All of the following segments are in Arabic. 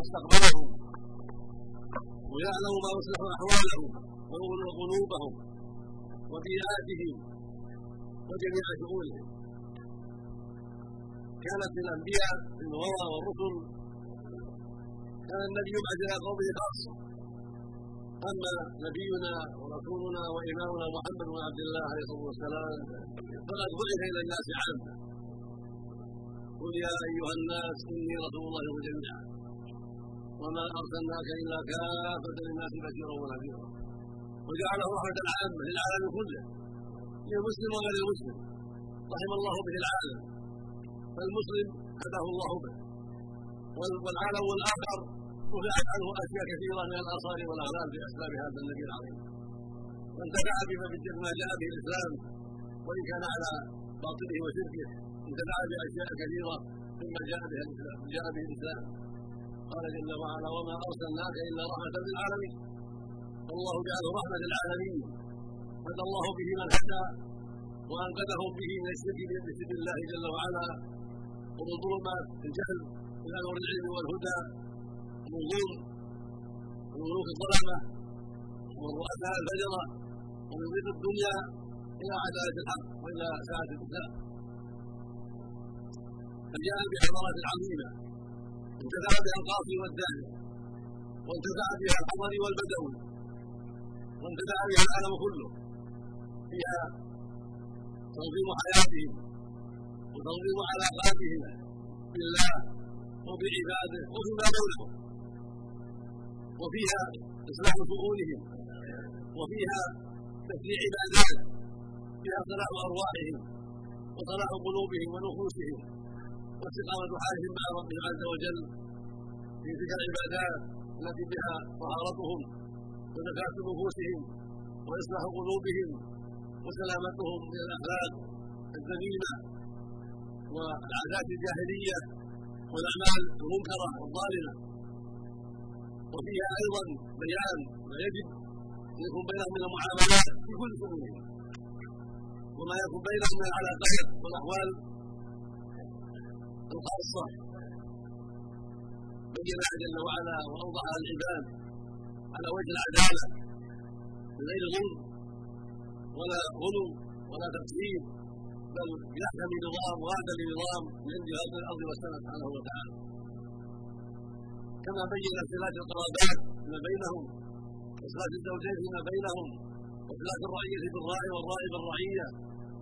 مستقبلهم ويعلم ما يصلح أحوالهم ويغني قلوبهم وبيئاتهم وجميع شؤونهم. كانت الأنبياء الورى والرسل. كان النبي يبعث إلى قومه خاصه أما نبينا ورسولنا وإمامنا محمد بن عبد الله عليه الصلاة والسلام فقد بعث إلى الناس عامة. قل يا أيها الناس إني رسول الله جميعا. وما أرسلناك إلا كافة للناس بشيرا ونذيرا. وجعله رحمه عامه للعالم كله للمسلم وغير المسلم. رحم الله به العالم. فالمسلم هداه الله به. والعالم والآخر رفعت عنه أشياء كثيرة من الآثار والاغلال في أسباب هذا النبي العظيم. وانتفع بما جاء به الإسلام وإن كان على باطله وشركه انتفع باشياء كثيرة مما جاء به الإسلام جاء به الإسلام. قال جل وعلا وما أرسلناك إلا رحمة للعالمين. والله جعله رحمة للعالمين. هدى الله به من هدى وانقذهم به من الشرك بشرك الله جل وعلا. ومن ظلمات الجهل إلى نور العلم والهدى. ومن ظلم وملوك الظلمة. ومن رؤساء الفجره ومن ضيق الدنيا إلى عداله الحق وإلى سعاده الاسلام فجاء بحضارات عظيمه انتفع بها القاصي والداعي وانتفع بها الحضري والبدوي وانتفع بها العالم كله. فيها تنظيم حياتهم وتنظيم علاقاتهم بالله وبعباده وفيما بينهم وفيها إصلاح شؤونهم وفيها تشريع عبادات فيها صلاح أرواحهم وصلاح قلوبهم ونفوسهم. واستقامة حالهم مع ربهم عز وجل في تلك العبادات التي بها طهارتهم وزكاة نفوسهم وإصلاح قلوبهم وسلامتهم من الأخلاق الذميمة والعادات الجاهلية والأعمال المنكرة والظالمة. وفيها أيضا بيان ما يجب أن يكون بينهم من المعاملات في كل شؤونهم وما يكون بينهم من العلاقات والأحوال الخاصة بينها جل وعلا وأوضحها للعباد على وجه العدالة. من غير ظلم ولا غلو ولا تقسيم بل يحكم نظام وعدا لنظام من عند هذا الأرض والسماء سبحانه وتعالى. كما بين صلات القرابات فيما بينهم وصلات الزوجين فيما بينهم وصلات الرعية بالراعي والراعي بالرعية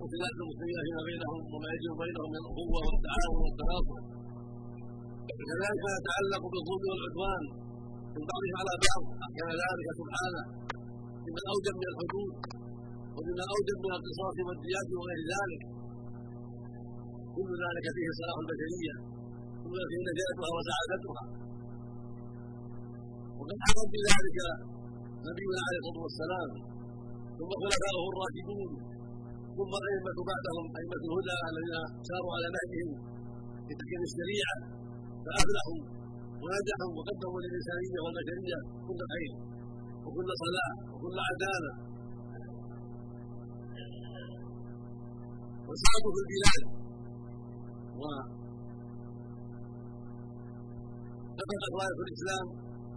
وصلات المسلمين فيما بينهم وما يجب بينهم من الأخوة والتعاون والتناصر كذلك ما يتعلق بالظلم والعدوان من بعضهم على بعض. حكم ذلك سبحانه. بما أوجب من الحدود وبما اوجب من القصاص والديات وغير ذلك. كل ذلك فيه صلاح البشريه كل فيه نجاتها وسعادتها. وقد حرم بذلك نبينا عليه الصلاة والسلام. ثم خلفاؤه الراشدون. ثم الائمه بعدهم أئمة الهدى الذين ساروا على نهجهم تحكيم الشريعة فافلحوا ونجحوا وقدموا للانسانيه والبشريه كل خير وكل صلاح وكل عدالة. وسعدوا في البلاد و نفذت رايه الإسلام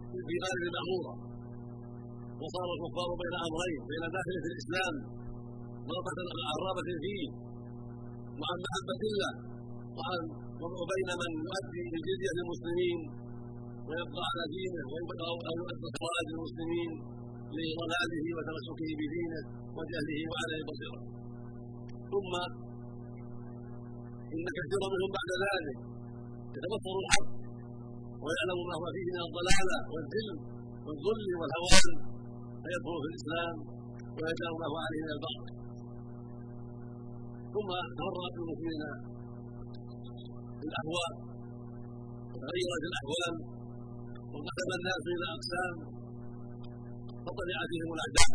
في البلاد الماموره وصار الكفار بين أمرين بين داخل في الإسلام. عن رغبه فيه وعن محبة الله وعن وبين من يؤدي الجزيه للمسلمين ويبقى على دينه ويبقى أن يؤدي خراج المسلمين لضلاله وتمسكه بدينه وجهله وعليه بصيره ثم إن كثيرا منهم بعد ذلك يتبصر الحق ويعلم ما هو فيه من الضلالة والذل والذل والهوان فيدخل في الإسلام ويجعل هو عليه من الباطل ثم تفرقت المسلمين الأهواء وتغيرت الأحوال وانقسم الناس إلى أقسام فطلع فيهم الأعداء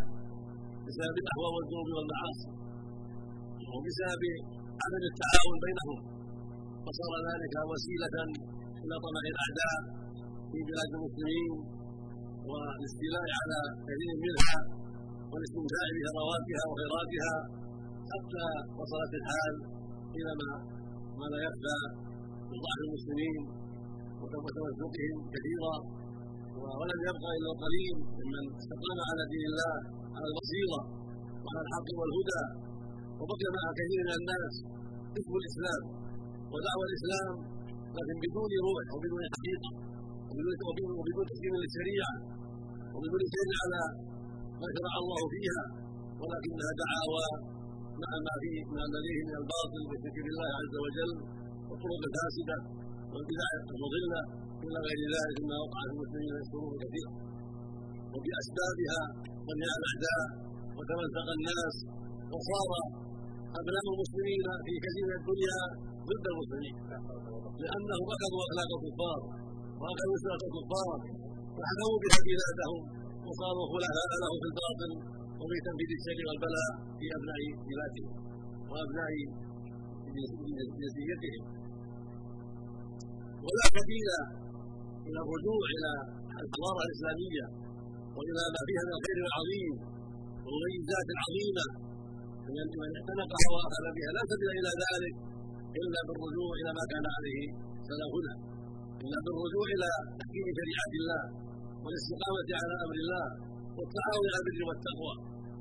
بسبب الأهواء والذنوب والمعاصي وبسبب عدم التعاون بينهم فصار ذلك وسيلة إلى طمع الأعداء في بلاد المسلمين والاستيلاء على كثير منها والاستمتاع بثرواتها وخيراتها حتى وصلت الحال إلى ما ما لا يخفى من ضعف المسلمين وتمسكهم كثيرا. ولم يبقى إلا القليل ممن استقام على دين الله على البصيره وعلى الحق والهدى. وبقي مع كثير من الناس اسم الإسلام ودعوى الإسلام لكن بدون روح وبدون حقيقة وبدون وبدون تسليم للشريعة وبدون سير على ما شرع الله فيها. ولكنها دعاوى مع ما فيه ما لديه من الباطل والشرك بالله عز وجل والطرق الفاسده والبدع المضلة إلى غير ذلك مما وقع في المسلمين يذكرون كثيرا وبأسبابها صنع الأعداء وتمزق الناس وصار أبناء المسلمين في كثير من الدنيا ضد المسلمين. لانهم اخذوا أخلاق الكفار واخذوا سنه الكفار فحكموا بها بلادهم وصاروا خلفاء له في الباطل. وفي تنفيذ الشر والبلاء في أبناء بلادهم وأبناء جنسيتهم ولا سبيل إلى الرجوع إلى الحضاره الإسلامية وإلى ما فيها من الخير العظيم والمميزات العظيمة. من اعتنقها واخذ بها. لا سبيل إلى ذلك إلا بالرجوع إلى ما كان عليه سلفنا إلا بالرجوع إلى تحكيم شريعة الله والاستقامة على أمر الله. والتعاون على البر والتقوى.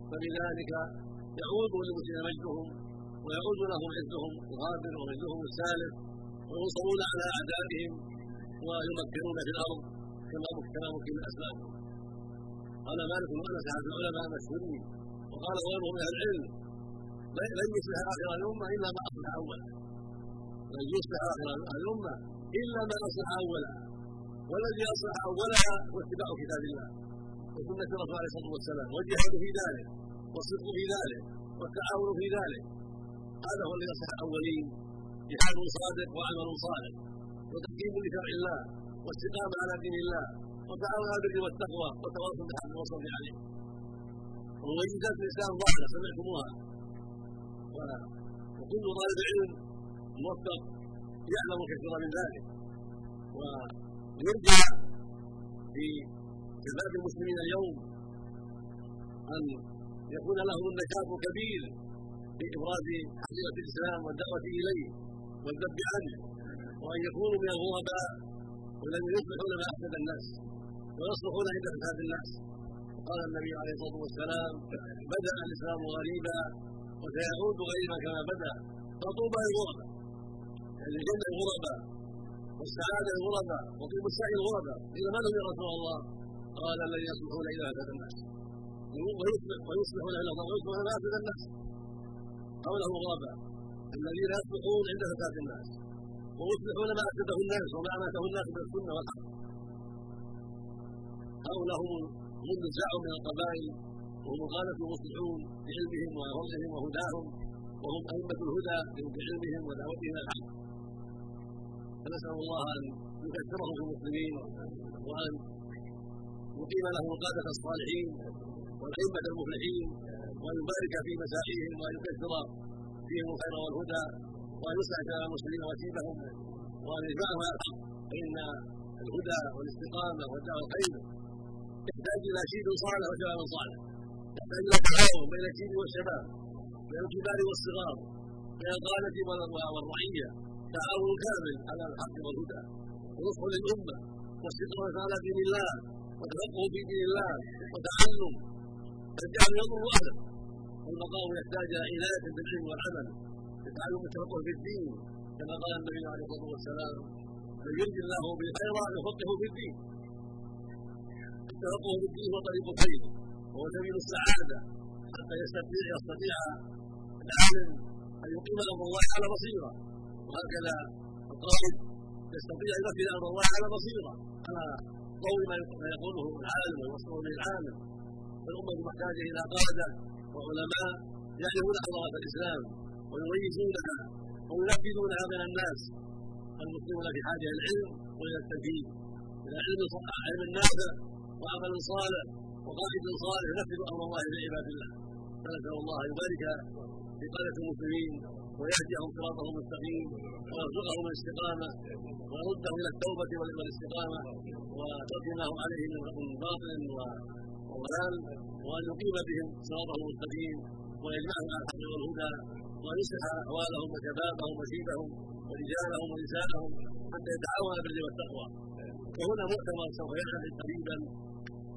فبذلك يعود للمسلمين مجدهم ويعود لهم عزهم الغابر ومجدهم السالف وينصرون على أعدائهم ويمكنون في الأرض كما كما ممكن الاسباب قال مالك بن أنس عن العلماء مشهورين وقال غيره من أهل العلم لن يصلح آخر الأمة إلا ما أصلح أولا. لن يصلح آخر الأمة إلا ما أصلح أولا. والذي أصلح اولها هو اتباع كتاب الله. وسنه الرسول عليه الصلاة والسلام والجهاد في ذلك والصدق في ذلك والتعاون في ذلك. هذا هو الذي يصلح الأولين جهاد صادق وعمل صالح وتقديم لشرع الله واستقامة على دين الله وتعاون على البر والتقوى وتواصل بالحق والصبر عليه. ومميزات الإسلام ظاهرة سمعتموها. وكل طالب علم موفق يعلم كثيرا من ذلك. ويرجى في شباب المسلمين اليوم أن يكون لهم النشاط الكبير في ابراز حقيقه الإسلام والدعوة إليه والذب عنه وأن يكونوا من الغرباء والذين يصلحون ما افسد الناس ويصلحون عند فساد الناس. قال النبي عليه الصلاة والسلام بدأ الإسلام غريبا وسيعود غريبا كما بدأ فطوبى للغرباء يعني الجنه الغرباء والسعادة الغرباء وطيب السعي الغرباء. اذا من يا رسول الله؟ قال الذين يصلحون اذا فسد الناس. ويصلحون إلى الله ويصلحون ما افسد الناس. قوله غرباء الذين يصلحون عند فساد الناس. ويصلحون ما افسده الناس وما اماته الناس من السنة والحق. هؤلاء هم هم نزاع من القبائل وهم الغالة المصلحون بعلمهم وفضلهم وهداهم وهم أئمة الهدى بعلمهم ودعوتهم إلى الحق. فنسأل الله أن يكثرهم في المسلمين وأن يقيم لهم القادة الصالحين والأئمة المفلحين وأن يبارك في مسائهم وأن يكثر فيهم الخير والهدى وأن يصلح شباب المسلمين وسيبهم وأن يجمعهم على الحق فإن الهدى والاستقامة والدعوة الخير يحتاج إلى شيب صالح وشباب صالح. يحتاج إلى تعاون بين الشيب والشباب بين الكبار والصغار بين القادة والرعية. تعاون كامل على الحق والهدى. ونصح للأمة. واستقامة على دين الله. وتفقه في دين الله وتعلم الجهل يضر أهله والمقام يحتاج إلى عناية بالعلم والعمل يتعلم التفقه في الدين. كما قال النبي عليه الصلاة والسلام من يرد الله به خيرا يفقهه في الدين. التفقه في الدين هو طريق الخير وهو سبيل السعادة. حتى يستطيع يستطيع العالم أن يقيم أمر الله على بصيرة. وهكذا القائد يستطيع أن ينفذ أمر الله على بصيرة. على ضوء ما يقوله العالم ويوصله به العالم فالامه محتاجه إلى قادة وعلماء يعرفون حضاره الإسلام ويميزونها وينفذونها بين الناس. المسلمون في حاجة إلى العلم والى التنفيذ إلى علم علم النافع وعمل صالح وقائد صالح ينفذ أمر الله لعباد الله. فنسأل الله أن يبارك في قادة المسلمين ويهديهم صراطه المستقيم ويرزقهم الاستقامة ويردهم إلى التوبة والإستقامة. وترك ما هم عليه من باطل وضلال وان يقيم بهم صراطه المستقيم ويجمعهم على الحق والهدى وان يصلح أحوالهم وشبابهم وشيبهم ورجالهم ونساءهم حتى يتعاون بالبر والتقوى. وهنا مؤتمر سوف يعقد قريبا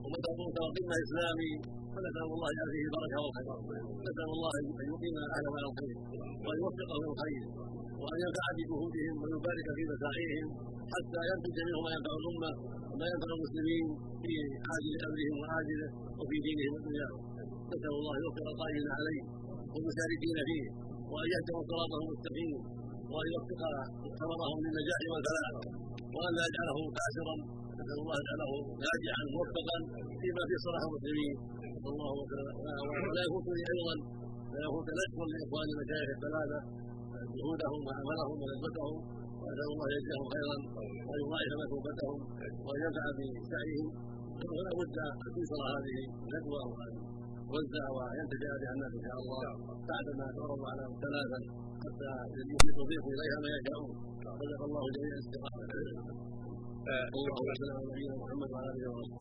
ومؤتمر قمه اسلامي فنسأل الله أن البركة والخير. نسال الله أن أهلا على الخير وأن يوفقهم للخير. وأن ينفع بجهودهم ويبارك في مساعيهم حتى ينتج منهم ما ينفع الأمة وما ينفع المسلمين في عاجل أمرهم وعاجله وفي دينهم ودنياهم نسأل الله يوفق القائمين عليه والمشاركين فيه وأن يهدهم صراطهم المستقيم وأن يوفق ثمرهم للنجاح والفلاح وأن لا يجعله كاسرا نسأل الله أن يجعله ناجحا موفقا فيما في صلاح المسلمين الله ولا يفوتني أيضا. لا يفوت نشكر لاخوان المشايخ الثلاثه جهودهم وعملهم ونسبتهم واسال الله يجزاهم خيرا وان يضاعف مثوبتهم وان ينفع بسعيهم. ولا بد أن تنشر هذه الندوة وان توزع وينتفع بها الناس إن شاء الله. بعدما تعرض على ثلاثا حتى يضيف إليها ما يشاءون رزق الله جميع الاستقامه اللهم صل على نبينا محمد وعلى آله وصحبه.